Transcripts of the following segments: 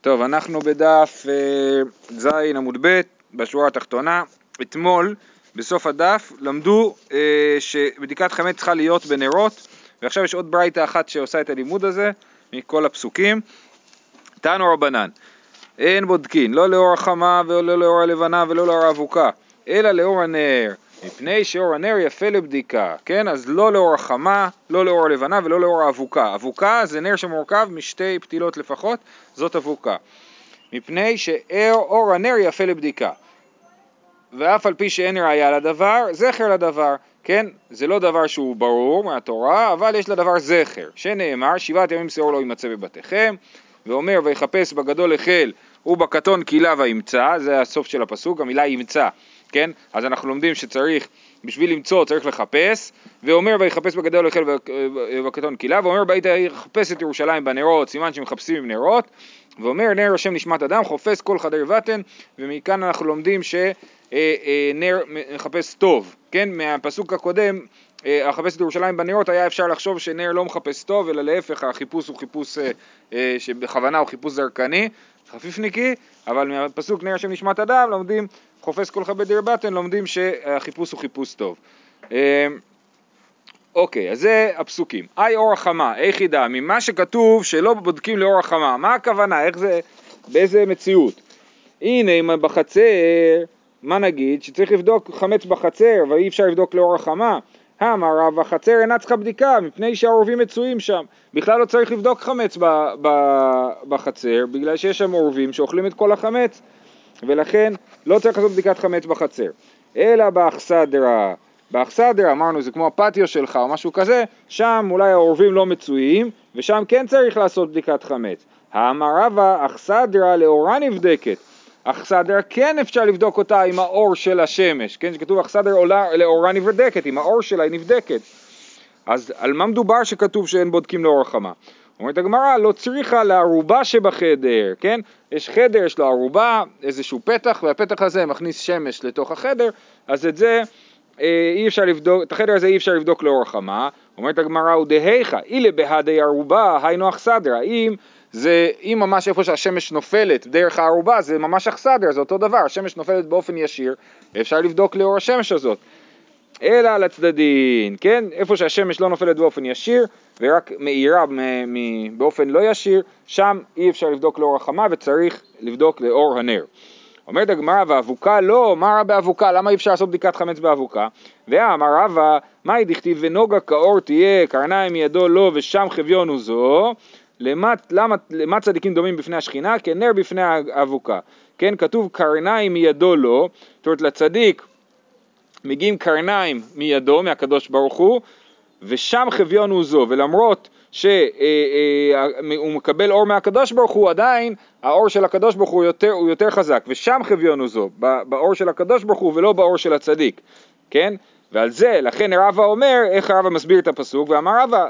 טוב, אנחנו בדף אה, ז' עמוד ב', בשורה התחתונה. אתמול, בסוף הדף, למדו אה, שבדיקת חמץ צריכה להיות בנרות, ועכשיו יש עוד ברייתא אחת שעושה את הלימוד הזה, מכל הפסוקים. תנו רבנן, אין בודקין, לא לאור החמה ולא לאור הלבנה ולא לאור האבוקה, אלא לאור הנר. מפני שאור הנר יפה לבדיקה, כן? אז לא לאור החמה, לא לאור הלבנה ולא לאור האבוקה. אבוקה זה נר שמורכב משתי פתילות לפחות, זאת אבוקה. מפני שאור הנר יפה לבדיקה. ואף על פי שאין ראייה לדבר, זכר לדבר, כן? זה לא דבר שהוא ברור מהתורה, אבל יש לדבר זכר, שנאמר, שבעת ימים שאור לא יימצא בבתיכם, ואומר, ויחפש בגדול החל ובקטון קילה וימצא, זה הסוף של הפסוק, המילה ימצא. כן? אז אנחנו לומדים שצריך, בשביל למצוא צריך לחפש, ואומר ויחפש בגדול החל ובקטון קילה, ואומר בית יחפש את ירושלים בנרות, סימן שמחפשים עם נרות, ואומר נר השם נשמת אדם, חופש כל חדר בטן, ומכאן אנחנו לומדים שנר אה, אה, מחפש טוב, כן? מהפסוק הקודם, החפש את ירושלים בנרות, היה אפשר לחשוב שנר לא מחפש טוב, אלא להפך, החיפוש הוא חיפוש אה, שבכוונה הוא חיפוש זרקני, חפיפניקי, אבל מהפסוק נר השם נשמת אדם לומדים חופש כל כבד דיר בטן, לומדים שהחיפוש הוא חיפוש טוב. אמ, אוקיי, אז זה הפסוקים. אי אור החמה, איך ידע? ממה שכתוב שלא בודקים לאור החמה, מה הכוונה? איך זה, באיזה מציאות? הנה, אם בחצר, מה נגיד? שצריך לבדוק חמץ בחצר, ואי אפשר לבדוק לאור החמה. אמר רב החצר אינה צריכה בדיקה מפני שהעורבים מצויים שם. בכלל לא צריך לבדוק חמץ ב, ב, בחצר בגלל שיש שם עורבים שאוכלים את כל החמץ ולכן לא צריך לעשות בדיקת חמץ בחצר. אלא באכסדרה, באכסדרה אמרנו זה כמו הפטיו שלך או משהו כזה, שם אולי העורבים לא מצויים ושם כן צריך לעשות בדיקת חמץ. האמר רבא אכסדרה לאורה נבדקת אכסדרה כן אפשר לבדוק אותה עם האור של השמש, כן, שכתוב אכסדרה לאורה נבדקת, עם האור שלה היא נבדקת. אז על מה מדובר שכתוב שאין בודקים לאור החמה? אומרת הגמרא, לא צריכה לערובה שבחדר, כן? יש חדר, יש לו ערובה, איזשהו פתח, והפתח הזה מכניס שמש לתוך החדר, אז את זה אה, אי אפשר לבדוק, את החדר הזה אי אפשר לבדוק לאור החמה. אומרת הגמרא, הוא דהיכא, אילה בהדי ערובה, היינו אכסדר, האם זה, אם ממש איפה שהשמש נופלת דרך הערובה, זה ממש אכסדר, זה אותו דבר, השמש נופלת באופן ישיר, ואפשר לבדוק לאור השמש הזאת. אלא על הצדדים, כן? איפה שהשמש לא נופלת באופן ישיר ורק מאירה באופן לא ישיר, שם אי אפשר לבדוק לאור החמה וצריך לבדוק לאור הנר. אומרת הגמרא ואבוקה לא, מה רע באבוקה? למה אי אפשר לעשות בדיקת חמץ באבוקה? ואמר רבא, מהי דכתיב ונוגה כאור תהיה, קרניים מידו לא ושם חביון הוא זו, למה, למה, למה צדיקים דומים בפני השכינה? כנר בפני האבוקה. כן, כתוב קרניים מידו לא, זאת אומרת לצדיק מגיעים קרניים מידו, מהקדוש ברוך הוא, ושם חביון הוא זו, ולמרות שהוא אה, אה, מקבל אור מהקדוש ברוך הוא, עדיין האור של הקדוש ברוך הוא יותר, הוא יותר חזק, ושם חביון הוא זו, באור של הקדוש ברוך הוא ולא באור של הצדיק, כן? ועל זה, לכן רבא אומר, איך רבא מסביר את הפסוק, ואמר רבא,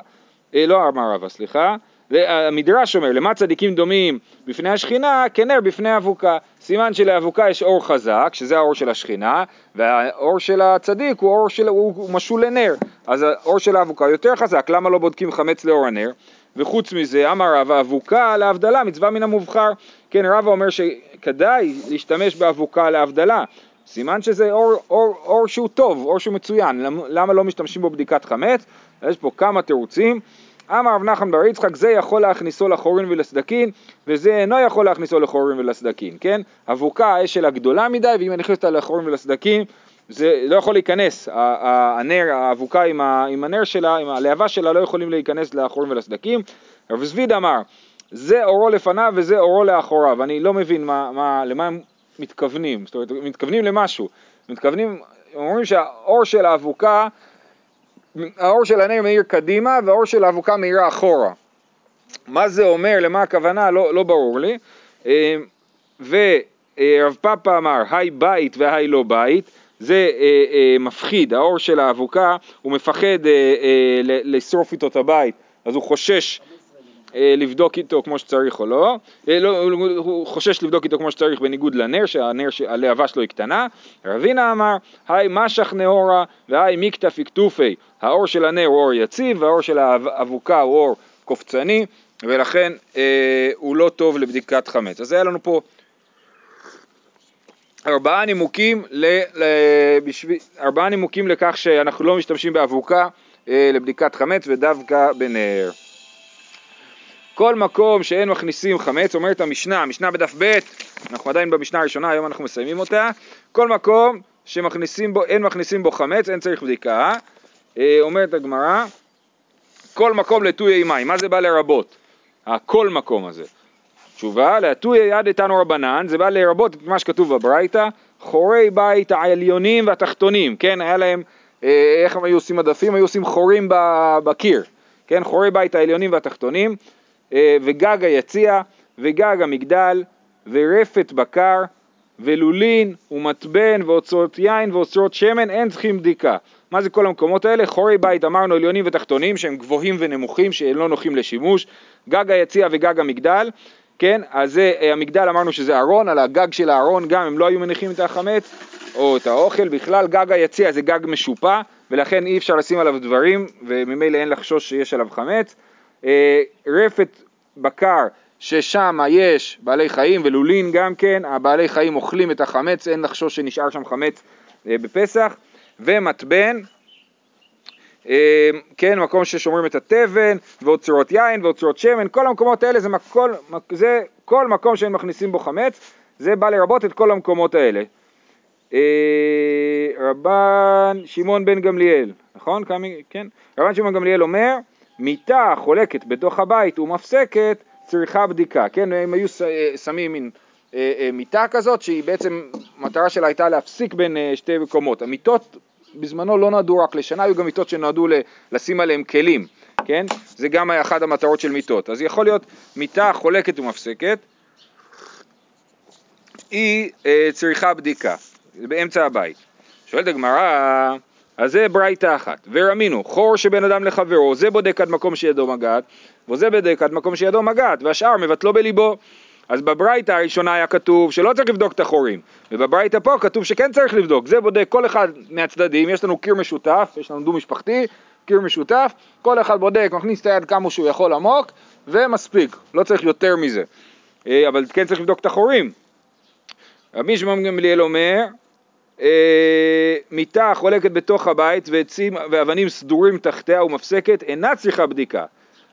אה, לא אמר רבא, סליחה, המדרש אומר, למה צדיקים דומים בפני השכינה, כנר בפני אבוקה. סימן שלאבוקה יש אור חזק, שזה האור של השכינה, והאור של הצדיק הוא אור של, הוא, משול לנר. אז האור של האבוקה יותר חזק, למה לא בודקים חמץ לאור הנר? וחוץ מזה, אמר רבא, אבוקה להבדלה, מצווה מן המובחר. כן, רבא אומר שכדאי להשתמש באבוקה להבדלה. סימן שזה אור, אור, אור שהוא טוב, אור שהוא מצוין. למה לא משתמשים בו בדיקת חמץ? יש פה כמה תירוצים. אמר רב נחמן בר יצחק זה יכול להכניסו לחורין ולסדקין וזה אינו יכול להכניסו לחורין ולסדקין, כן? אבוקה האש שלה גדולה מדי ואם אני אותה לחורין ולסדקין זה לא יכול להיכנס, הנר, האבוקה עם, הנר שלה, עם הלהבה שלה לא יכולים להיכנס לחורים ולסדקים. רב זביד אמר, זה אורו לפניו וזה אורו לאחוריו, אני לא מבין מה, מה, למה הם מתכוונים, זאת אומרת, מתכוונים למשהו, מתכוונים, אומרים שהאור של האבוקה האור של הנר מאיר קדימה והאור של האבוקה מאירה אחורה. מה זה אומר, למה הכוונה, לא, לא ברור לי. אה, ורב פאפה אמר, היי בית והי לא בית, זה אה, אה, מפחיד, האור של האבוקה, הוא מפחד לשרוף איתו את הבית, אז הוא חושש לבדוק איתו כמו שצריך או לא, אה, לא הוא חושש לבדוק איתו כמו שצריך בניגוד לנר, שהנר, הלהבה שלו היא קטנה. רבינה אמר, היי משך נאורה והי מיקטף יקטופי, האור של הנר הוא אור יציב והאור של האבוקה הוא אור קופצני, ולכן אה, הוא לא טוב לבדיקת חמץ. אז היה לנו פה ארבעה נימוקים, ל, ל, בשביל, ארבעה נימוקים לכך שאנחנו לא משתמשים באבוקה אה, לבדיקת חמץ ודווקא בנר. כל מקום שאין מכניסים חמץ, אומרת המשנה, המשנה בדף ב', אנחנו עדיין במשנה הראשונה, היום אנחנו מסיימים אותה, כל מקום שמכניסים בו, אין מכניסים בו חמץ, אין צריך בדיקה, אה, אומרת הגמרא, כל מקום לטויי מים, מה זה בא לרבות? הכל מקום הזה. תשובה, להטויי יד איתנו רבנן, זה בא לרבות את מה שכתוב בברייתא, חורי בית העליונים והתחתונים, כן, היה להם, אה, איך הם היו עושים מדפים? היו עושים חורים בקיר, כן, חורי בית העליונים והתחתונים, אה, וגג היציע, וגג המגדל, ורפת בקר, ולולין, ומטבן, ואוצרות יין, ואוצרות שמן, אין צריכים בדיקה. מה זה כל המקומות האלה? חורי בית אמרנו עליונים ותחתונים שהם גבוהים ונמוכים שהם לא נוחים לשימוש, גג היציע וגג המגדל, כן, אז זה, אה, המגדל אמרנו שזה ארון, על הגג של הארון גם הם לא היו מניחים את החמץ או את האוכל, בכלל גג היציע זה גג משופע ולכן אי אפשר לשים עליו דברים וממילא אין לחשוש שיש עליו חמץ. אה, רפת בקר ששם יש בעלי חיים ולולין גם כן, הבעלי חיים אוכלים את החמץ, אין לחשוש שנשאר שם חמץ אה, בפסח, ומתבן, אה, כן, מקום ששומרים את התבן, ואוצרות יין ואוצרות שמן, כל המקומות האלה זה, מקול, זה כל מקום שהם מכניסים בו חמץ, זה בא לרבות את כל המקומות האלה. רבן שמעון בן גמליאל, נכון? כן? רבן שמעון גמליאל אומר, מיטה חולקת בתוך הבית ומפסקת צריכה בדיקה, כן? הם היו שמים מין אה, אה, מיטה כזאת שהיא בעצם, המטרה שלה הייתה להפסיק בין אה, שתי מקומות. המיטות בזמנו לא נועדו רק לשנה, היו גם מיטות שנועדו לשים עליהם כלים, כן? זה גם אחת המטרות של מיטות. אז יכול להיות מיטה חולקת ומפסקת, היא אה, צריכה בדיקה, באמצע הבית. שואלת הגמרא, אז זה ברייתא אחת. ורמינו, חור שבין אדם לחברו, זה בודק עד מקום שידו מגעת, וזה בודק עד מקום שידו מגעת, והשאר מבטלו בליבו. אז בברייתא הראשונה היה כתוב שלא צריך לבדוק את החורים, ובברייתא פה כתוב שכן צריך לבדוק, זה בודק כל אחד מהצדדים, יש לנו קיר משותף, יש לנו דו משפחתי, קיר משותף, כל אחד בודק, מכניס את היד כמה שהוא יכול עמוק, ומספיק, לא צריך יותר מזה, אה, אבל כן צריך לבדוק את החורים. רבי שמעון גמליאל אומר, אה, מיטה חולקת בתוך הבית ועצים ואבנים סדורים תחתיה ומפסקת אינה צריכה בדיקה.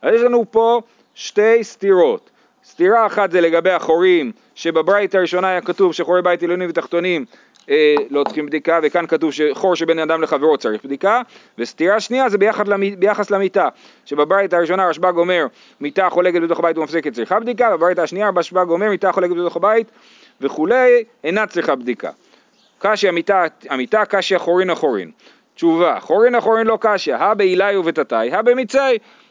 אז יש לנו פה שתי סתירות. סתירה אחת זה לגבי החורים, שבברית הראשונה היה כתוב שחורי בית עליונים ותחתונים אה, לא צריכים בדיקה, וכאן כתוב שחור שבין אדם לחברו צריך בדיקה, וסתירה שנייה זה ביחד ביחס למיטה, שבברית הראשונה רשב"ג אומר מיטה חולקת בתוך הבית ומפסקת צריכה בדיקה, בברית השנייה רשב"ג אומר מיטה חולקת בתוך הבית וכולי אינה צריכה בדיקה. קשי המיטה, המיטה קשי החורין החורין. תשובה, חורין החורין לא קשי, הא בעילי ובתתי, הא במצי.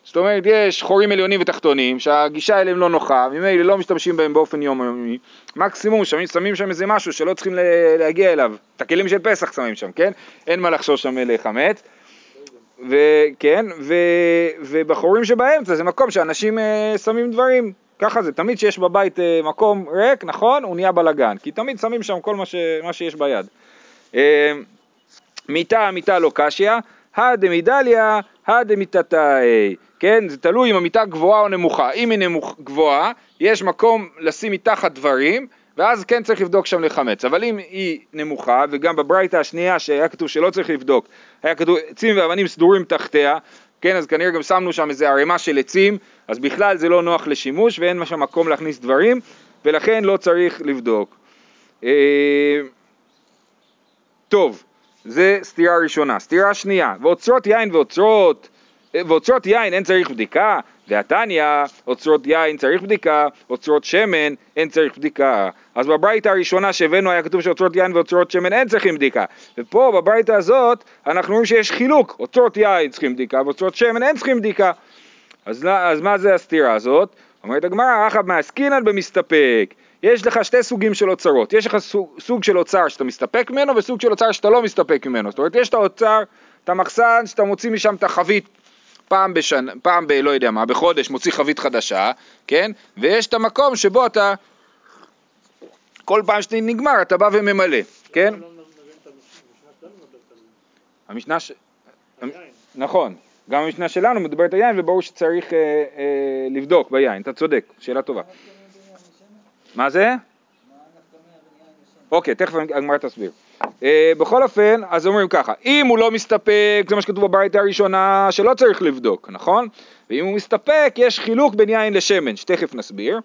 זאת אומרת, יש חורים עליונים ותחתונים, שהגישה אליהם לא נוחה, ממילא לא משתמשים בהם באופן יומיומי, מקסימום שמים, שמים שם איזה משהו שלא צריכים להגיע אליו, את הכלים של פסח שמים שם, כן? אין מה לחשוש שם לחמץ. וכן, ובחורים שבאמצע זה מקום שאנשים אה, שמים דברים, ככה זה, תמיד שיש בבית אה, מקום ריק, נכון, הוא נהיה בלאגן, כי תמיד שמים שם כל מה, ש, מה שיש ביד. אה, מיטה, מיטה לא קשיא, הדמידליה, הדמיתתאי, כן, זה תלוי אם המיטה גבוהה או נמוכה, אם היא נמוך, גבוהה, יש מקום לשים מתחת דברים, ואז כן צריך לבדוק שם לחמץ, אבל אם היא נמוכה, וגם בברייתא השנייה שהיה כתוב שלא צריך לבדוק, היה כתוב עצים ואבנים סדורים תחתיה, כן, אז כנראה גם שמנו שם איזה ערימה של עצים, אז בכלל זה לא נוח לשימוש ואין שם מקום להכניס דברים, ולכן לא צריך לבדוק. אה, טוב, זה סתירה ראשונה. סתירה שנייה, ואוצרות יין ואוצרות, אה, ואוצרות יין אין צריך בדיקה, והתניא, אוצרות יין צריך בדיקה, אוצרות שמן אין צריך בדיקה. אז בברייתא הראשונה שהבאנו היה כתוב שאוצרות יין ואוצרות שמן אין צריכים בדיקה. ופה בברייתא הזאת אנחנו רואים שיש חילוק, אוצרות יין צריכים בדיקה ואוצרות שמן אין צריכים בדיקה. אז, אז מה זה הסתירה הזאת? אומרת הגמרא, רחב מעסקינן במסתפק. יש לך שתי סוגים של אוצרות, יש לך סוג, סוג של אוצר שאתה מסתפק ממנו וסוג של אוצר שאתה לא מסתפק ממנו. זאת אומרת, יש את האוצר, את המחסן שאתה מוציא משם את החבית פעם בשנה, פעם ב... לא יודע מה, בחודש מוציא חבית חדשה, כן? ויש את המקום שבו אתה, כל פעם שנגמר אתה בא וממלא, כן? המשנה ש... נכון, גם המשנה שלנו מדברת על יין וברור שצריך אה, אה, לבדוק ביין, אתה צודק, שאלה טובה. מה זה? אוקיי, תכף הגמרא תסביר. אה, בכל אופן, אז אומרים ככה, אם הוא לא מסתפק, זה מה שכתוב בברייתא הראשונה, שלא צריך לבדוק, נכון? ואם הוא מסתפק, יש חילוק בין יין לשמן, שתכף נסביר.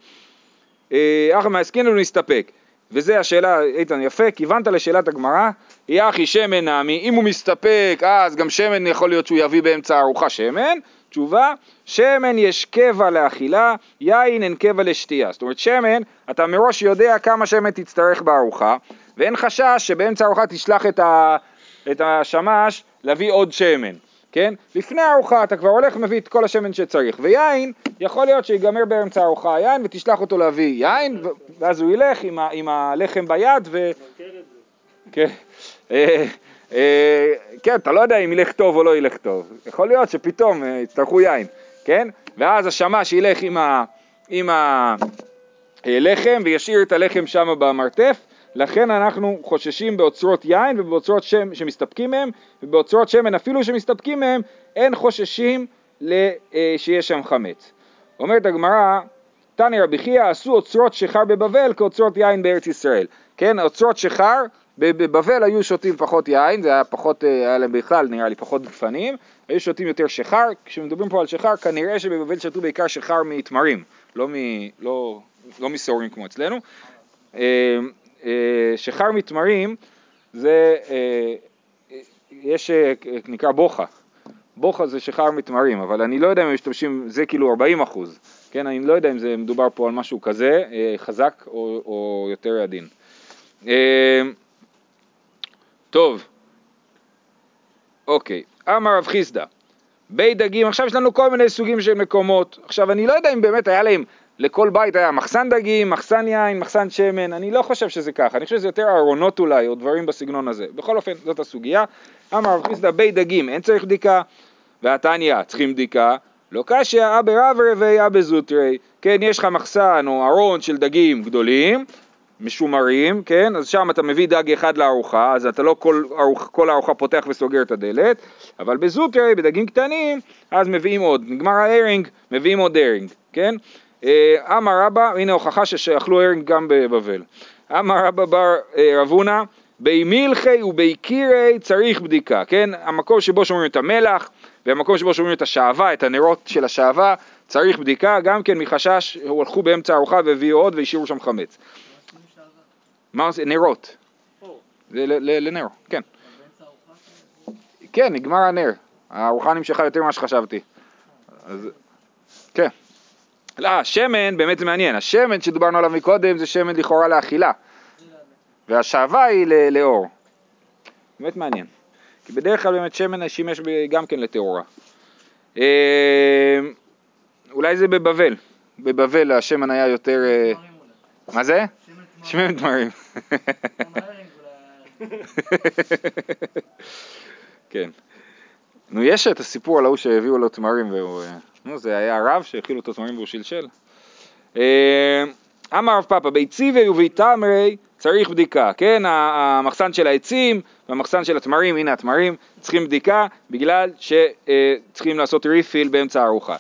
אה, אחא מעסקיננו נסתפק. וזה השאלה, איתן, יפה, כיוונת לשאלת הגמרא, יחי שמן נמי, אם הוא מסתפק, אז גם שמן יכול להיות שהוא יביא באמצע הארוחה שמן, תשובה, שמן יש קבע לאכילה, יין אין קבע לשתייה. זאת אומרת, שמן, אתה מראש יודע כמה שמן תצטרך בארוחה, ואין חשש שבאמצע הארוחה תשלח את, ה, את השמש להביא עוד שמן. כן? לפני הארוחה אתה כבר הולך ומביא את כל השמן שצריך, ויין, יכול להיות שיגמר באמצע הארוחה היין ותשלח אותו להביא יין, ואז הוא ילך עם, ה, עם הלחם ביד ו... כן. אה, אה, כן, אתה לא יודע אם ילך טוב או לא ילך טוב, יכול להיות שפתאום אה, יצטרכו יין, כן? ואז השמש ילך עם, הלחם וישאיר את הלחם שם במרתף לכן אנחנו חוששים באוצרות יין ובאוצרות שם שמסתפקים מהם, ובאוצרות שמן אפילו שמסתפקים מהם, אין חוששים אה, שיש שם חמץ. אומרת הגמרא, תניא רבי חייא עשו אוצרות שיכר בבבל כאוצרות יין בארץ ישראל. כן, אוצרות שיכר, בבבל היו שותים פחות יין, זה היה פחות, אה, היה להם בכלל נראה לי פחות גפנים, היו שותים יותר שיכר, כשמדברים פה על שיכר כנראה שבבבל שתו בעיקר שיכר מתמרים, לא, לא, לא מסורים כמו אצלנו. אה, שחר מתמרים זה, אה, יש, אה, נקרא בוכה, בוכה זה שחר מתמרים, אבל אני לא יודע אם משתמשים, זה כאילו 40 אחוז, כן, אני לא יודע אם זה מדובר פה על משהו כזה, חזק או, או יותר עדין. טוב, אוקיי, אמר רב חיסדא, בי דגים, עכשיו יש לנו כל מיני סוגים של מקומות, עכשיו אני לא יודע אם באמת היה להם לכל בית היה מחסן דגים, מחסן יין, מחסן שמן, אני לא חושב שזה ככה, אני חושב שזה יותר ארונות אולי, או דברים בסגנון הזה. בכל אופן, זאת הסוגיה. אמר רב חיסדא בי דגים, אין צריך בדיקה, והתניא, צריכים בדיקה, לא קשיא, רב רבי אבא זוטרי, כן, יש לך מחסן או ארון של דגים גדולים, משומרים, כן, אז שם אתה מביא דג אחד לארוחה, אז אתה לא כל, ארוח, כל הארוחה פותח וסוגר את הדלת, אבל בזוטרי, בדגים קטנים, אז מביאים עוד, נגמר ההרינג, מביאים עוד הרינג, כן? אה, אמר רבא, הנה הוכחה שאכלו הרינג גם בבבל. אמר רבא בר אה, רבונה, בי מילכי ובי קירי צריך בדיקה, כן? המקום שבו שומרים את המלח והמקום שבו שומרים את השעווה, את הנרות של השעווה, צריך בדיקה, גם כן מחשש, הלכו באמצע הארוחה והביאו עוד והשאירו שם חמץ. מה זה? נרות. זה לנר, כן. כן, נגמר הנר. הארוחה נמשכה יותר ממה שחשבתי. כן. לא, שמן, באמת זה מעניין, השמן שדיברנו עליו מקודם זה שמן לכאורה לאכילה, והשעווה היא לאור. באמת מעניין. כי בדרך כלל באמת שמן שימש גם כן לטהורה. אה, אולי זה בבבל, בבבל השמן היה יותר... אה, מה זה? שמן תמרים. כן. נו, יש את הסיפור על ההוא שהביאו לו תמרים והוא... אה, נו, זה היה רב שהאכילו אותו תמרים והוא שלשל. אה, אמר רב פאפא, ביציבי וביתמרי צריך בדיקה, כן? המחסן של העצים והמחסן של התמרים, הנה התמרים, צריכים בדיקה בגלל שצריכים לעשות ריפיל באמצע הארוחה.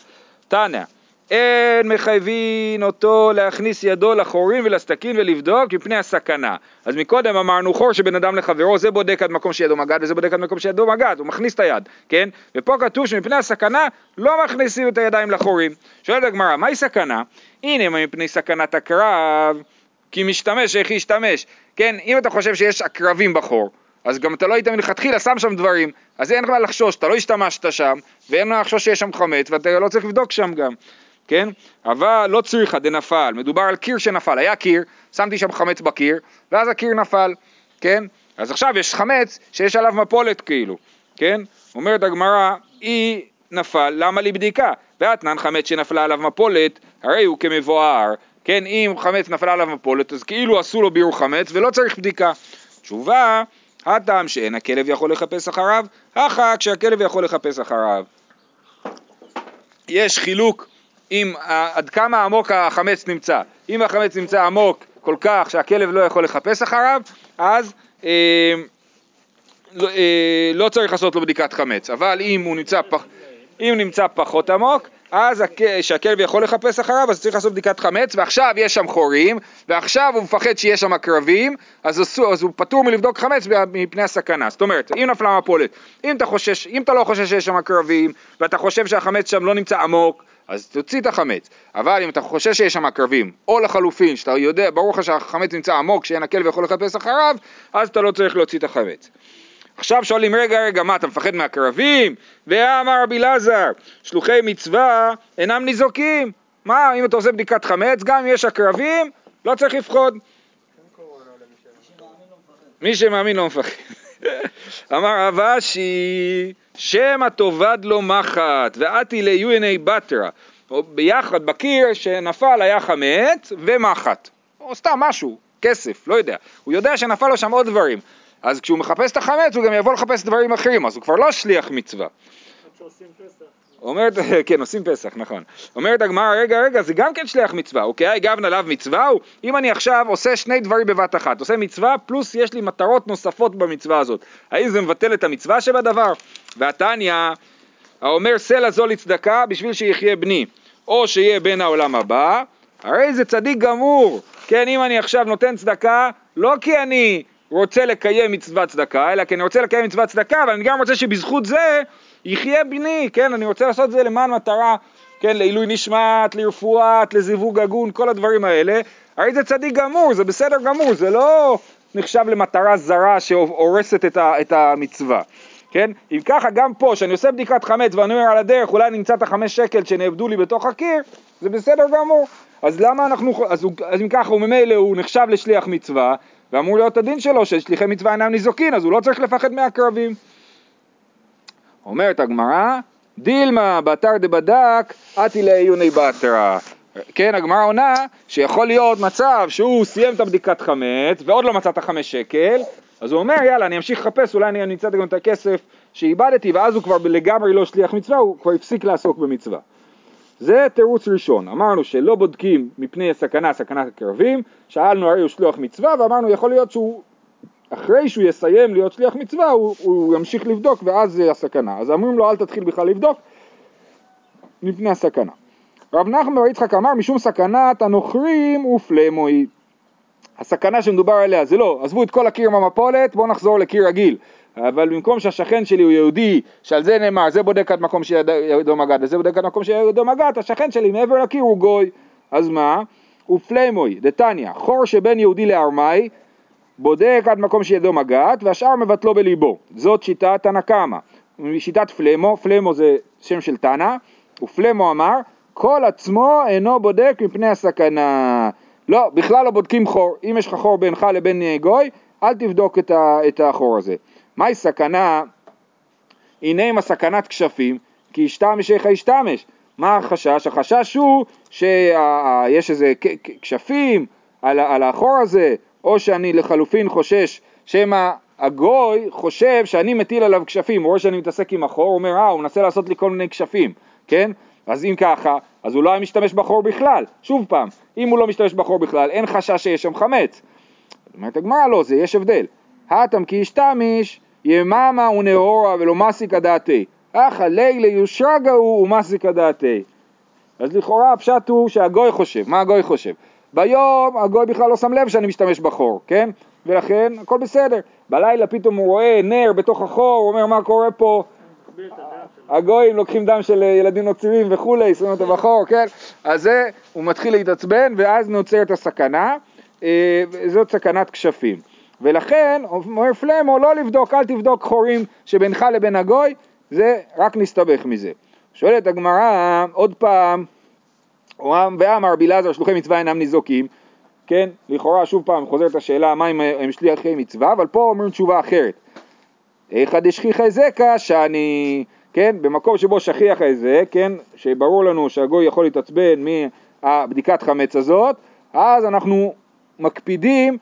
תניא, אין מחייבים אותו להכניס ידו לחורים ולסתקין ולבדוק מפני הסכנה. אז מקודם אמרנו חור שבן אדם לחברו זה בודק עד מקום שידו מגד וזה בודק עד מקום שידו מגד, הוא מכניס את היד, כן? ופה כתוב שמפני הסכנה לא מכניסים את הידיים לחורים. שואלת הגמרא, מהי סכנה? הנה מפני סכנת הקרב, כי משתמש איך ישתמש, כן? אם אתה חושב שיש עקרבים בחור, אז גם אתה לא היית מלכתחילה שם שם דברים, אז אין מה לחשוש, אתה לא השתמשת שם, ואין מה לחשוש שיש שם חמץ, ואתה לא צריך לבדוק שם גם. כן? אבל לא צריכה דנפל, מדובר על קיר שנפל, היה קיר, שמתי שם חמץ בקיר, ואז הקיר נפל, כן? אז עכשיו יש חמץ שיש עליו מפולת כאילו, כן? אומרת הגמרא, היא נפל, למה לי בדיקה? ואתנן חמץ שנפלה עליו מפולת, הרי הוא כמבואר, כן? אם חמץ נפלה עליו מפולת, אז כאילו עשו לו ביור חמץ ולא צריך בדיקה. תשובה, הטעם שאין הכלב יכול לחפש אחריו, אחא כשהכלב יכול לחפש אחריו. יש חילוק אם, עד כמה עמוק החמץ נמצא. אם החמץ נמצא עמוק כל כך שהכלב לא יכול לחפש אחריו, אז אה, לא, אה, לא צריך לעשות לו בדיקת חמץ. אבל אם הוא נמצא פח... אם נמצא פחות עמוק, אז שהכלב יכול לחפש אחריו, אז צריך לעשות בדיקת חמץ, ועכשיו יש שם חורים, ועכשיו הוא מפחד שיש שם קרבים, אז, אז הוא פטור מלבדוק חמץ מפני הסכנה. זאת אומרת, אם נפלה מפולת, אם אתה חושש, אם אתה לא חושש שיש שם קרבים, ואתה חושב שהחמץ שם לא נמצא עמוק, אז תוציא את החמץ. אבל אם אתה חושש שיש שם קרבים, או לחלופין, שאתה יודע, ברור לך שהחמץ נמצא עמוק, שאין הכלב יכול לחפש אחריו, אז אתה לא צריך להוציא את החמץ. עכשיו שואלים, רגע, רגע, מה, אתה מפחד מהקרבים? ואמר רבי אלעזר, שלוחי מצווה אינם ניזוקים. מה, אם אתה עושה בדיקת חמץ, גם אם יש עקרבים, לא צריך לפחוד. מי שמאמין לא מפחד. אמר רב אשי, שמא תאבד לו מחט, ואתי ליוני בתרא. ביחד בקיר שנפל היה חמץ ומחט. או סתם משהו, כסף, לא יודע. הוא יודע שנפל לו שם עוד דברים. אז כשהוא מחפש את החמץ הוא גם יבוא לחפש דברים אחרים, אז הוא כבר לא שליח מצווה. אומרת, כן, עושים פסח, נכון. אומרת הגמרא, רגע, רגע, זה גם כן שליח מצווה, אוקיי? גבנה לאו מצווה הוא, אם אני עכשיו עושה שני דברים בבת אחת, עושה מצווה, פלוס יש לי מטרות נוספות במצווה הזאת. האם זה מבטל את המצווה שבדבר? והתניא, האומר סלע זו לצדקה בשביל שיחיה בני, או שיהיה בן העולם הבא, הרי זה צדיק גמור. כן, אם אני עכשיו נותן צדקה, לא כי אני רוצה לקיים מצוות צדקה, אלא כי אני רוצה לקיים מצוות צדקה, אבל אני גם רוצה שבזכות זה יחיה בני, כן, אני רוצה לעשות את זה למען מטרה, כן, לעילוי נשמת, לרפואת, לזיווג הגון, כל הדברים האלה, הרי זה צדיק גמור, זה בסדר גמור, זה לא נחשב למטרה זרה שהורסת את, ה, את המצווה. כן? אם ככה גם פה, שאני עושה בדיקת חמץ ואני אומר על הדרך, אולי נמצא את החמש שקל שנאבדו לי בתוך הקיר, זה בסדר גמור. אז למה אנחנו, אז, הוא, אז אם ככה הוא ממילא הוא נחשב לשליח מצווה, ואמור להיות הדין שלו ששליחי מצווה אינם ניזוקין, אז הוא לא צריך לפחד מהקרבים. אומרת הגמרא, דילמה בתר דבדק, אתי לעיוני בתרא. כן, הגמרא עונה שיכול להיות מצב שהוא סיים את הבדיקת חמץ ועוד לא מצא את החמש שקל, אז הוא אומר יאללה אני אמשיך לחפש, אולי אני אמצא גם את הכסף שאיבדתי ואז הוא כבר לגמרי לא שליח מצווה, הוא כבר הפסיק לעסוק במצווה. זה תירוץ ראשון, אמרנו שלא בודקים מפני הסכנה, סכנת הקרבים, שאלנו הרי הוא שליח מצווה ואמרנו יכול להיות שהוא אחרי שהוא יסיים להיות שליח מצווה הוא, הוא ימשיך לבדוק ואז זה הסכנה, אז אומרים לו אל תתחיל בכלל לבדוק מפני הסכנה. רב נחמן בר יצחק אמר משום סכנת הנוכרים ופלמוי הסכנה שמדובר עליה זה לא, עזבו את כל הקיר מהמפולת, בואו נחזור לקיר רגיל. אבל במקום שהשכן שלי הוא יהודי, שעל זה נאמר, זה בודק עד מקום שידו מגד, וזה בודק עד מקום שידו מגד, השכן שלי מעבר לקיר הוא גוי. אז מה? ופלמוי, דתניא, חור שבין יהודי לארמאי, בודק עד מקום שידו מגעת, והשאר מבטלו בליבו. זאת שיטת תנא קמא. שיטת פלמו, פלמו זה שם של תנא, ופלמו אמר, כל עצמו אינו בודק מפני הסכנה. לא, בכלל לא בודקים חור. אם יש לך חור בינך לבין גוי, אל תבדוק את, ה, את החור הזה. מהי סכנה? הנה עם הסכנת כשפים, כי ישתמש איך ישתמש. מה החשש? החשש הוא שיש איזה כשפים על, על החור הזה, או שאני לחלופין חושש שמא הגוי חושב שאני מטיל עליו כשפים, או שאני מתעסק עם החור, הוא אומר, אה, הוא מנסה לעשות לי כל מיני כשפים, כן? אז אם ככה, אז הוא לא היה משתמש בחור בכלל. שוב פעם, אם הוא לא משתמש בחור בכלל, אין חשש שיש שם חמץ. אומרת הגמרא לא, זה יש הבדל. האטם כי ישתמיש יממה ונאורה ולא מסיקא דעתי. אחא לילה יושרגה הוא ומסיקא דעתי. אז לכאורה הפשט הוא שהגוי חושב, מה הגוי חושב? ביום הגוי בכלל לא שם לב שאני משתמש בחור, כן? ולכן הכל בסדר. בלילה פתאום הוא רואה נר בתוך החור, הוא אומר מה קורה פה? הגויים לוקחים דם של ילדים נוצרים וכולי, שמים אותו בחור, כן? אז זה, הוא מתחיל להתעצבן ואז נוצרת הסכנה, אה, זאת סכנת כשפים. ולכן אומר פלמו לא לבדוק, אל תבדוק חורים שבינך לבין הגוי, זה רק נסתבך מזה. שואלת הגמרא עוד פעם, ואמר רבי אלעזר שלוחי מצווה אינם ניזוקים, כן, לכאורה שוב פעם חוזרת השאלה מה אם הם שליחי מצווה, אבל פה אומרים תשובה אחרת. איכא דשכיחי זקא שאני, כן, במקום שבו שכיח איזה, כן, שברור לנו שהגוי יכול להתעצבן מהבדיקת חמץ הזאת, אז אנחנו מקפידים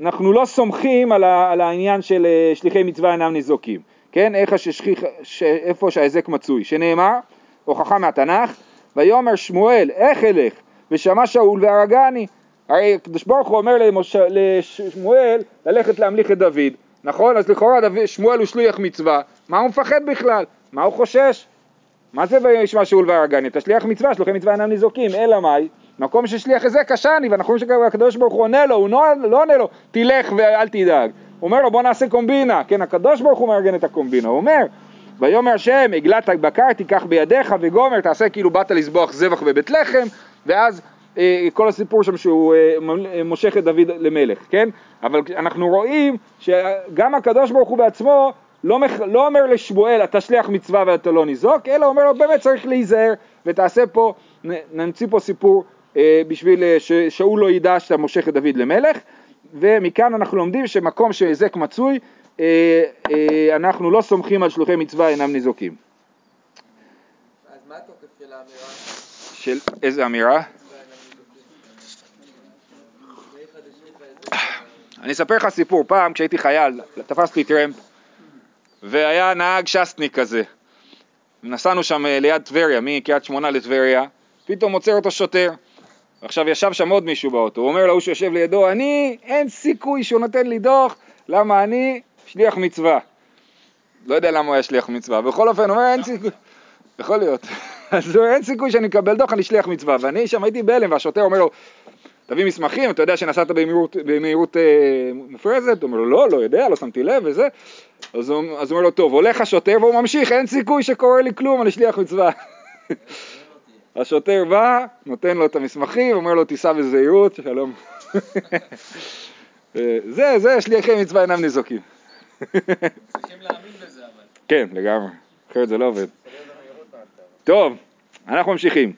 אנחנו לא סומכים על, ה, על העניין של אה, שליחי מצווה אינם ניזוקים, כן? איך השכיח, ש, איפה שההיזק מצוי, שנאמר, הוכחה מהתנ"ך, ויאמר שמואל, איך אלך? ושמע שאול והרגני. הרי הקדוש ברוך הוא אומר למש... לשמואל ללכת להמליך את דוד, נכון? אז לכאורה דוד, שמואל הוא שליח מצווה, מה הוא מפחד בכלל? מה הוא חושש? מה זה וישמע שאול והרגני? אתה שליח מצווה, שלוחי מצווה אינם ניזוקים, אלא מאי? מקום ששליח הזה קשני, ואנחנו רואים שהקדוש ברוך הוא עונה לו, הוא לא עונה לו, תלך ואל תדאג. הוא אומר לו בוא נעשה קומבינה, כן, הקדוש ברוך הוא מארגן את הקומבינה, הוא אומר, ויאמר השם עגלת הבקר תיקח בידיך וגומר, תעשה כאילו באת לזבוח זבח בבית לחם, ואז אה, כל הסיפור שם שהוא אה, מושך את דוד למלך, כן? אבל אנחנו רואים שגם הקדוש ברוך הוא בעצמו לא, מח... לא אומר לשמואל אתה שליח מצווה ואתה לא ניזוק, אלא אומר לו באמת צריך להיזהר ותעשה פה, נמציא פה סיפור אה, בשביל אה, ששאול לא ידע שאתה מושך את דוד למלך, ומכאן אנחנו לומדים שמקום שהיזק מצוי, אה, אה, אנחנו לא סומכים על שלוחי מצווה אינם ניזוקים. אז מה התוקף של האמירה? של איזה אמירה? אני אספר לך סיפור, פעם כשהייתי חייל, תפסתי טרמפ והיה נהג שסניק כזה. נסענו שם אה, ליד טבריה, מקריית שמונה לטבריה, פתאום עוצר אותו שוטר. עכשיו ישב שם עוד מישהו באוטו, הוא אומר להוא שיושב לידו, אני, אין סיכוי שהוא נותן לי דוח, למה אני שליח מצווה. לא יודע למה הוא היה שליח מצווה, בכל אופן הוא אומר אין סיכוי, יכול להיות, אז אין סיכוי שאני אקבל דוח, אני שליח מצווה, ואני שם הייתי בהלם והשוטר אומר לו תביא מסמכים, אתה יודע שנסעת במהירות, במהירות אה, מופרזת? הוא אומר לו, לא, לא יודע, לא שמתי לב וזה. אז הוא, אז הוא אומר לו, טוב, הולך השוטר והוא ממשיך, אין סיכוי שקורה לי כלום, אני שליח מצווה. השוטר בא, נותן לו את המסמכים, אומר לו, תיסע בזהירות, שלום. אה, זה, זה, שליחי מצווה אינם ניזוקים. צריכים להאמין בזה אבל. כן, לגמרי, אחרת זה לא עובד. טוב, אנחנו ממשיכים.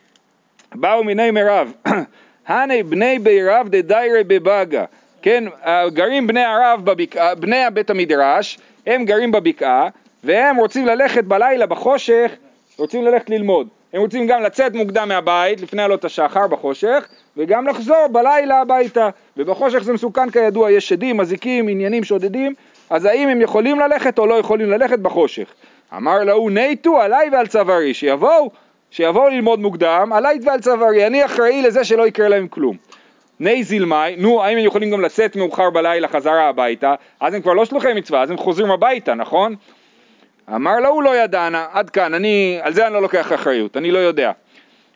באו מיני מירב, הני בני בירב דדיירי בבאגה, כן, גרים בני ערב בבקעה, בני בית המדרש, הם גרים בבקעה, והם רוצים ללכת בלילה בחושך, רוצים ללכת ללמוד. הם רוצים גם לצאת מוקדם מהבית, לפני עלות השחר בחושך, וגם לחזור בלילה הביתה. ובחושך זה מסוכן כידוע, יש שדים, מזיקים, עניינים שודדים, אז האם הם יכולים ללכת או לא יכולים ללכת בחושך? אמר להוא נייטו עליי ועל צווארי, שיבואו שיבואו ללמוד מוקדם, עליי ועל צווארי, אני אחראי לזה שלא יקרה להם כלום. ני זילמי, נו, האם הם יכולים גם לצאת מאוחר בלילה חזרה הביתה? אז הם כבר לא שלוחי מצווה, אז הם חוזרים הביתה, נכון? אמר לו, הוא לא ידענה, עד כאן, אני, על זה אני לא לוקח אחריות, אני לא יודע.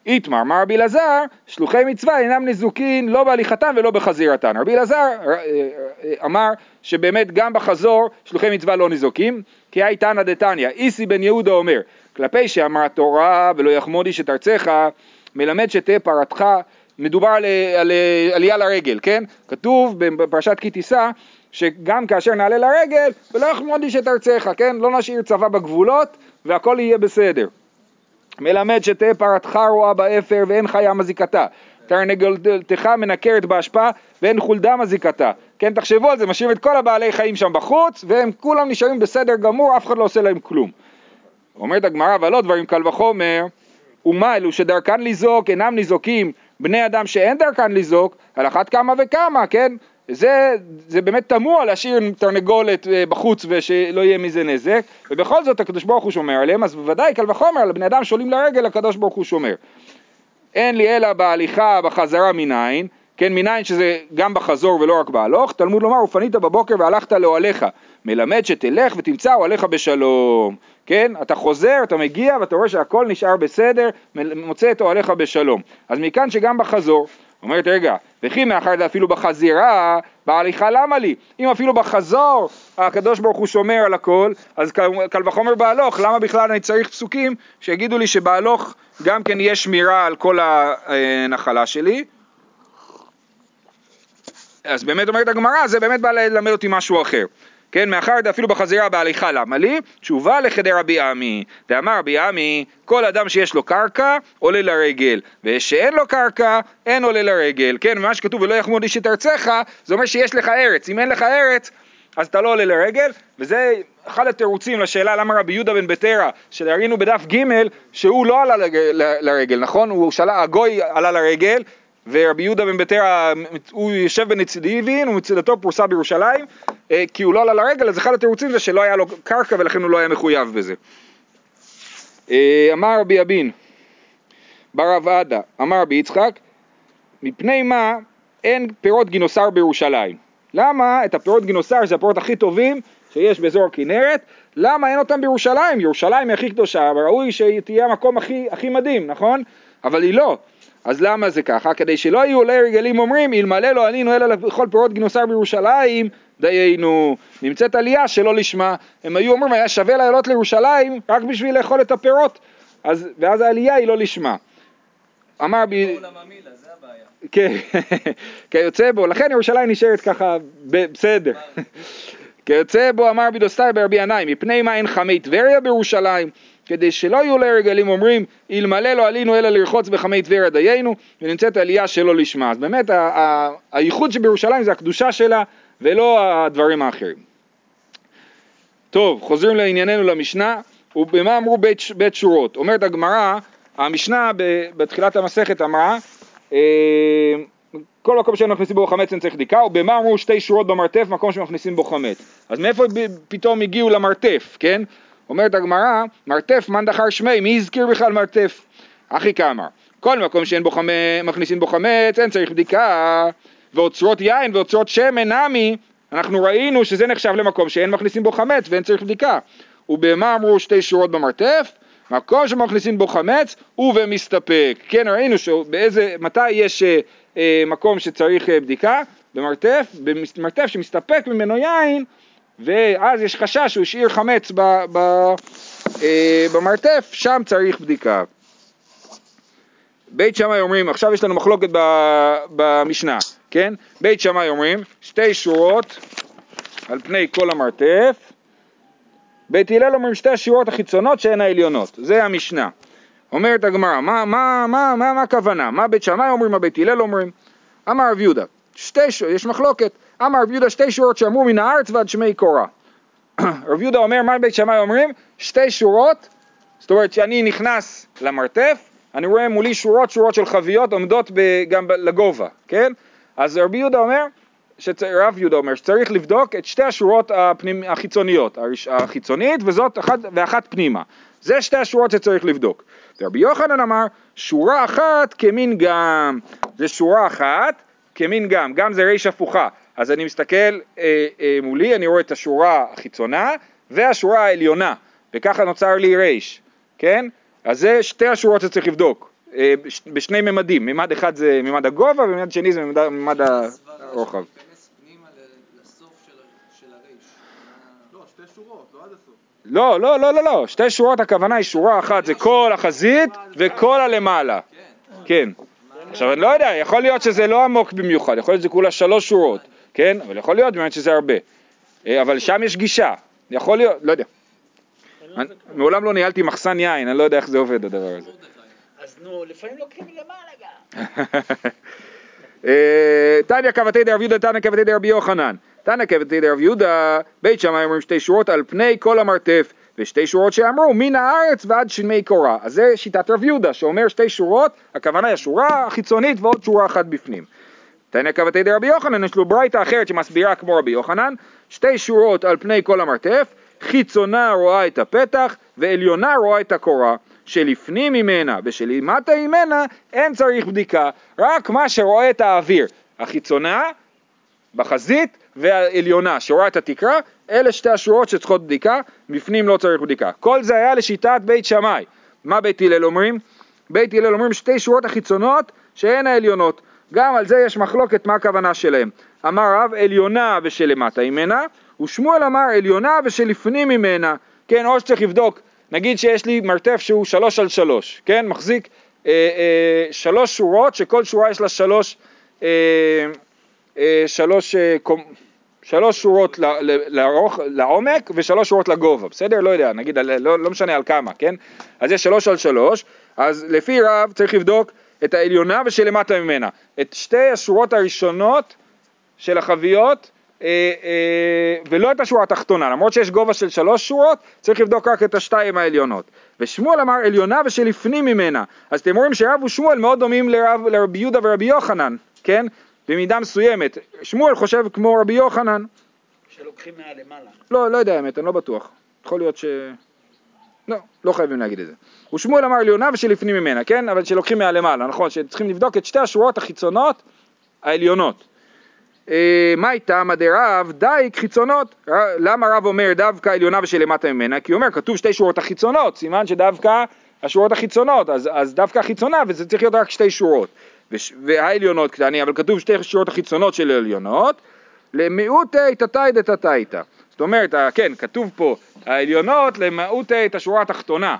איתמר, אמר רבי אלעזר, שלוחי מצווה אינם נזוקין לא בהליכתם ולא בחזירתן. רבי אלעזר אה, אה, אמר שבאמת גם בחזור שלוחי מצווה לא ניזוקים, כי הייתנא דתניא, איסי בן יהודה אומר, כלפי שאמר התורה ולא יחמוד איש את ארצך, מלמד שתהא פרתך, מדובר על, על עלייה לרגל, כן? כתוב בפרשת כי תישא שגם כאשר נעלה לרגל ולא יחמוד איש את ארצך, כן? לא נשאיר צבא בגבולות והכל יהיה בסדר. מלמד שתהא פרתך רועה באפר ואין חיה מזיקתה. תרנגולתך מנקרת באשפה ואין חולדה מזיקתה. כן, תחשבו על זה, משאירים את כל הבעלי חיים שם בחוץ והם כולם נשארים בסדר גמור, אף אחד לא עושה להם כלום. אומרת הגמרא, והלא דברים קל וחומר, ומה אלו שדרכן לזעוק אינם ניזוקים בני אדם שאין דרכן לזעוק, על אחת כמה וכמה, כן? זה, זה באמת תמוה להשאיר תרנגולת אה, בחוץ ושלא יהיה מזה נזק, ובכל זאת הקדוש ברוך הוא שומר עליהם, אז בוודאי קל וחומר, לבני אדם שעולים לרגל הקדוש ברוך הוא שומר. אין לי אלא בהליכה, בחזרה מניין, כן, מניין שזה גם בחזור ולא רק בהלוך, תלמוד לומר, ופנית בבוקר והלכת לאוהליך, מלמד שתלך ותמצא אוהליך בשלום, כן, אתה חוזר, אתה מגיע ואתה רואה שהכל נשאר בסדר, מוצא את אוהליך בשלום. אז מכאן שגם בחזור, אומרת רגע, וכי מאחר זה אפילו בחזירה, בהליכה למה לי? אם אפילו בחזור הקדוש ברוך הוא שומר על הכל, אז קל וחומר בהלוך, למה בכלל אני צריך פסוקים שיגידו לי שבהלוך גם כן יש שמירה על כל הנחלה שלי? אז באמת אומרת הגמרא, זה באמת בא ללמד אותי משהו אחר. כן, מאחר אפילו בחזירה בהליכה למה לי? תשובה לחדר רבי עמי. ואמר רבי עמי, כל אדם שיש לו קרקע, עולה לרגל, ושאין לו קרקע, אין עולה לרגל. כן, מה שכתוב ולא יחמוד איש את ארצך, זה אומר שיש לך ארץ. אם אין לך ארץ, אז אתה לא עולה לרגל, וזה אחד התירוצים לשאלה למה רבי יהודה בן בטרה, שראינו בדף ג' שהוא לא עלה לרגל, נכון? הוא שאלה, הגוי עלה לרגל, ורבי יהודה בן ביתר, הוא יושב בנצידיבין ומצדתו פרוסה בירושלים, אה, כי הוא לא עלה לרגל, אז אחד התירוצים זה שלא היה לו קרקע ולכן הוא לא היה מחויב בזה. אה, אמר רבי אבין, בר רב עדה, אמר רבי יצחק, מפני מה אין פירות גינוסר בירושלים? למה את הפירות גינוסר, שזה הפירות הכי טובים, שיש באזור הכנרת, למה אין אותם בירושלים? ירושלים היא הכי קדושה, וראוי שתהיה המקום הכי, הכי מדהים, נכון? אבל היא לא. אז למה זה ככה? כדי שלא יהיו עולי רגלים אומרים, אלמלא לא עלינו אלא לכל פירות גנוסר בירושלים, דיינו. נמצאת עלייה שלא לשמה. הם היו אומרים, היה שווה לעלות לירושלים רק בשביל לאכול את הפירות, אז, ואז העלייה היא לא לשמה. אמר ב... עולם המילה, זה הבעיה. כן, כיוצא בו, לכן ירושלים נשארת ככה בסדר. כיוצא בו אמר בידוסטאי ברבי ינאי, מפני מה אין חמי טבריה בירושלים? כדי שלא יהיו לרגלים אומרים, אלמלא לא עלינו אלא לרחוץ בחמי טבריה דיינו, ונמצאת עלייה שלא לשמה. אז באמת הייחוד שבירושלים זה הקדושה שלה, ולא הדברים האחרים. טוב, חוזרים לענייננו למשנה, ובמה אמרו בית, בית שורות? אומרת הגמרא, המשנה בתחילת המסכת אמרה, אה, כל מקום שאין מכניסים בו חמץ אין צריך בדיקה, ובמה אמרו שתי שורות במרתף, מקום שמכניסים בו חמץ. אז מאיפה פתאום הגיעו למרתף, כן? אומרת הגמרא, מרתף מאן דחר שמי, מי הזכיר בכלל מרתף? אחי כאמר, כל מקום שאין בו חמץ, מכניסים בו חמץ, אין צריך בדיקה, ואוצרות יין ואוצרות שמן נמי, אנחנו ראינו שזה נחשב למקום שאין מכניסים בו חמץ ואין צריך בדיקה. ובמה אמרו שתי שורות במרתף? מקום שמכניסים בו חמץ ובמסתפק. כן, ראינו שבאיזה, מתי יש אה, אה, מקום שצריך אה, בדיקה? במרתף, במרתף שמסתפק ממנו יין, ואז יש חשש שהוא השאיר חמץ ב, ב, אה, במרתף, שם צריך בדיקה. בית שמאי אומרים, עכשיו יש לנו מחלוקת ב, במשנה, כן? בית שמאי אומרים, שתי שורות על פני כל המרתף, בית הלל אומרים שתי השורות החיצונות שהן העליונות, זה המשנה. אומרת הגמרא, מה, מה, מה, מה, מה הכוונה? מה בית שמאי אומרים, מה בית הלל אומרים? אמר רב יהודה, שתי שורות, יש מחלוקת, אמר רב יהודה שתי שורות שאמרו מן הארץ ועד שמי קורה. רב יהודה אומר, מה בית שמאי אומרים? שתי שורות, זאת אומרת שאני נכנס למרתף, אני רואה מולי שורות שורות של חביות עומדות גם לגובה, כן? אז רבי יהודה אומר. רב יהודה אומר שצריך לבדוק את שתי השורות הפנימ... החיצוניות. החיצונית וזאת אחת, ואחת פנימה. זה שתי השורות שצריך לבדוק. ורבי יוחנן אמר, שורה אחת כמין גם. זה שורה אחת כמין גם, גם זה ריש הפוכה. אז אני מסתכל אה, אה, מולי, אני רואה את השורה החיצונה והשורה העליונה, וככה נוצר לי ריש, כן? אז זה שתי השורות שצריך לבדוק, אה, בש- בשני ממדים, ממד אחד זה ממד הגובה וממד שני זה ממד, ממד הרוחב. לא, שתי שורות, לא. לא, לא, לא, לא, לא, שתי שורות הכוונה היא שורה אחת, זה כל החזית וכל הלמעלה, כן. עכשיו אני לא יודע, יכול להיות שזה לא עמוק במיוחד, יכול להיות שזה כולה שלוש שורות, כן? אבל יכול להיות באמת שזה הרבה. אה, אבל שם יש גישה, יכול להיות, לא יודע. אני- מעולם לא ניהלתי מחסן יין, אני לא יודע איך זה עובד הדבר הזה. אז נו, לפעמים לוקחים מלמעלה גם. תניא כבתי דרב יהודה, תניא כבתי דרבי יוחנן. תניא כבתי דרב יהודה, בית שמאי אומרים שתי שורות על פני כל המרתף, ושתי שורות שאמרו מן הארץ ועד שמי קורה. אז זה שיטת רב יהודה, שאומר שתי שורות, הכוונה היא השורה החיצונית ועוד שורה אחת בפנים. תניא כבתי דרבי יוחנן, יש לו ברייתא אחרת שמסבירה כמו רבי יוחנן, שתי שורות על פני כל המרתף, חיצונה רואה את הפתח ועליונה רואה את הקורה, שלפנים ממנה ושלמטה ממנה אין צריך בדיקה, רק מה שרואה את האוויר, החיצונה בחזית והעליונה שרואה את התקרה, אלה שתי השורות שצריכות בדיקה, בפנים לא צריך בדיקה. כל זה היה לשיטת בית שמאי. מה בית הלל אומרים? בית הלל אומרים שתי שורות החיצונות שהן העליונות. גם על זה יש מחלוקת מה הכוונה שלהם. אמר רב עליונה ושלמטה ממנה, ושמואל אמר עליונה ושלפנים ממנה. כן, או שצריך לבדוק, נגיד שיש לי מרתף שהוא שלוש על שלוש, כן, מחזיק אה, אה, שלוש שורות שכל שורה יש לה שלוש, אה, אה, שלוש, אה, קומ... שלוש שורות ל- ל- לארוך, לעומק ושלוש שורות לגובה, בסדר? לא יודע, נגיד, לא, לא משנה על כמה, כן? אז יש שלוש על שלוש, אז לפי רב צריך לבדוק את העליונה ושלמטה ממנה. את שתי השורות הראשונות של החביות, אה, אה, ולא את השורה התחתונה, למרות שיש גובה של שלוש שורות, צריך לבדוק רק את השתיים העליונות. ושמואל אמר עליונה ושלפנים ממנה. אז אתם רואים שרב ושמואל מאוד דומים לרב, לרבי יהודה ורבי יוחנן, כן? במידה מסוימת. שמואל חושב כמו רבי יוחנן. שלוקחים מהלמעלה. לא, לא יודע האמת, אני לא בטוח. יכול להיות ש... לא, לא חייבים להגיד את זה. ושמואל אמר עליונה ושלפנים ממנה, כן? אבל שלוקחים מהלמעלה, נכון? שצריכים לבדוק את שתי השורות החיצונות העליונות. אה, מה איתם דרב דייק חיצונות, למה רב אומר דווקא עליונה ושלמטה ממנה? כי הוא אומר כתוב שתי שורות החיצונות, סימן שדווקא השורות החיצונות, אז, אז דווקא החיצונה וזה צריך להיות רק שתי שורות, והעליונות קטני, אבל כתוב שתי שורות החיצונות של העליונות, למיעוטי תתאי דתתאיתא, זאת אומרת, כן, כתוב פה העליונות למיעוטי את השורה התחתונה,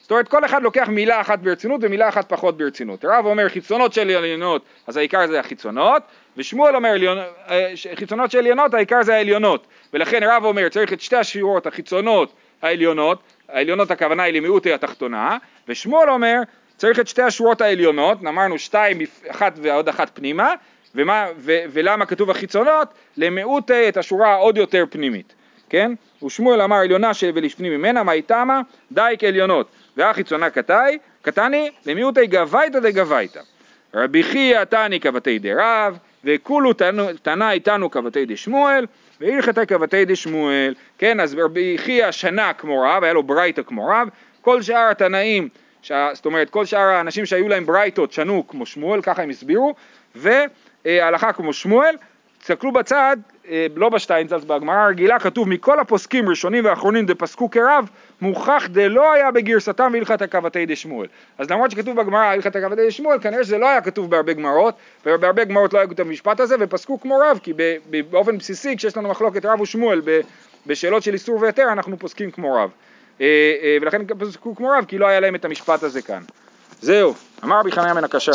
זאת אומרת כל אחד לוקח מילה אחת ברצינות ומילה אחת פחות ברצינות. רב אומר חיצונות של עליונות, אז העיקר זה החיצונות, ושמואל אומר אה, חיצונות של עליונות, העיקר זה העליונות. ולכן רב אומר צריך את שתי השורות החיצונות העליונות, העליונות הכוונה היא למיעוטי התחתונה, ושמואל אומר צריך את שתי השורות העליונות, אמרנו שתיים, אחת ועוד אחת פנימה, ומה, ו, ולמה כתוב החיצונות? למיעוטי את השורה העוד יותר פנימית. כן? ושמואל אמר עליונה ש- ולפנים ממנה, מה איתמה? דייק עליונות. והחיצונה קטאי, קטני, למיעוטי גבייתא דגבייתא. רבי חייא תני כבתי דרב, וכולו תנא איתנו כבתי דשמואל, והלכתי כבתי דשמואל. כן, אז רבי חייא שנה כמו רב, היה לו ברייתא כמו רב, כל שאר התנאים, שה- זאת אומרת כל שאר האנשים שהיו להם ברייתות שנו כמו שמואל, ככה הם הסבירו, והלכה כמו שמואל, תסתכלו בצד, אה, לא בשטיינצלס, בגמרא הרגילה כתוב מכל הפוסקים ראשונים ואחרונים דפסקו כרב, מוכח דלא היה בגרסתם והלכת הכבתי דשמואל. אז למרות שכתוב בגמרא הלכת הכבתי דשמואל, כנראה שזה לא היה כתוב בהרבה גמרות, ובהרבה גמרות לא היה כתוב את המשפט הזה, ופסקו כמו רב, כי באופן בסיסי כשיש לנו מחלוקת רב ושמואל בשאלות של איסור והיתר, אנחנו פוסקים כמו רב. אה, אה, ולכן פסקו כמו רב, כי לא היה להם את המשפט הזה כאן. זהו, אמר רבי חניה בן הקשה.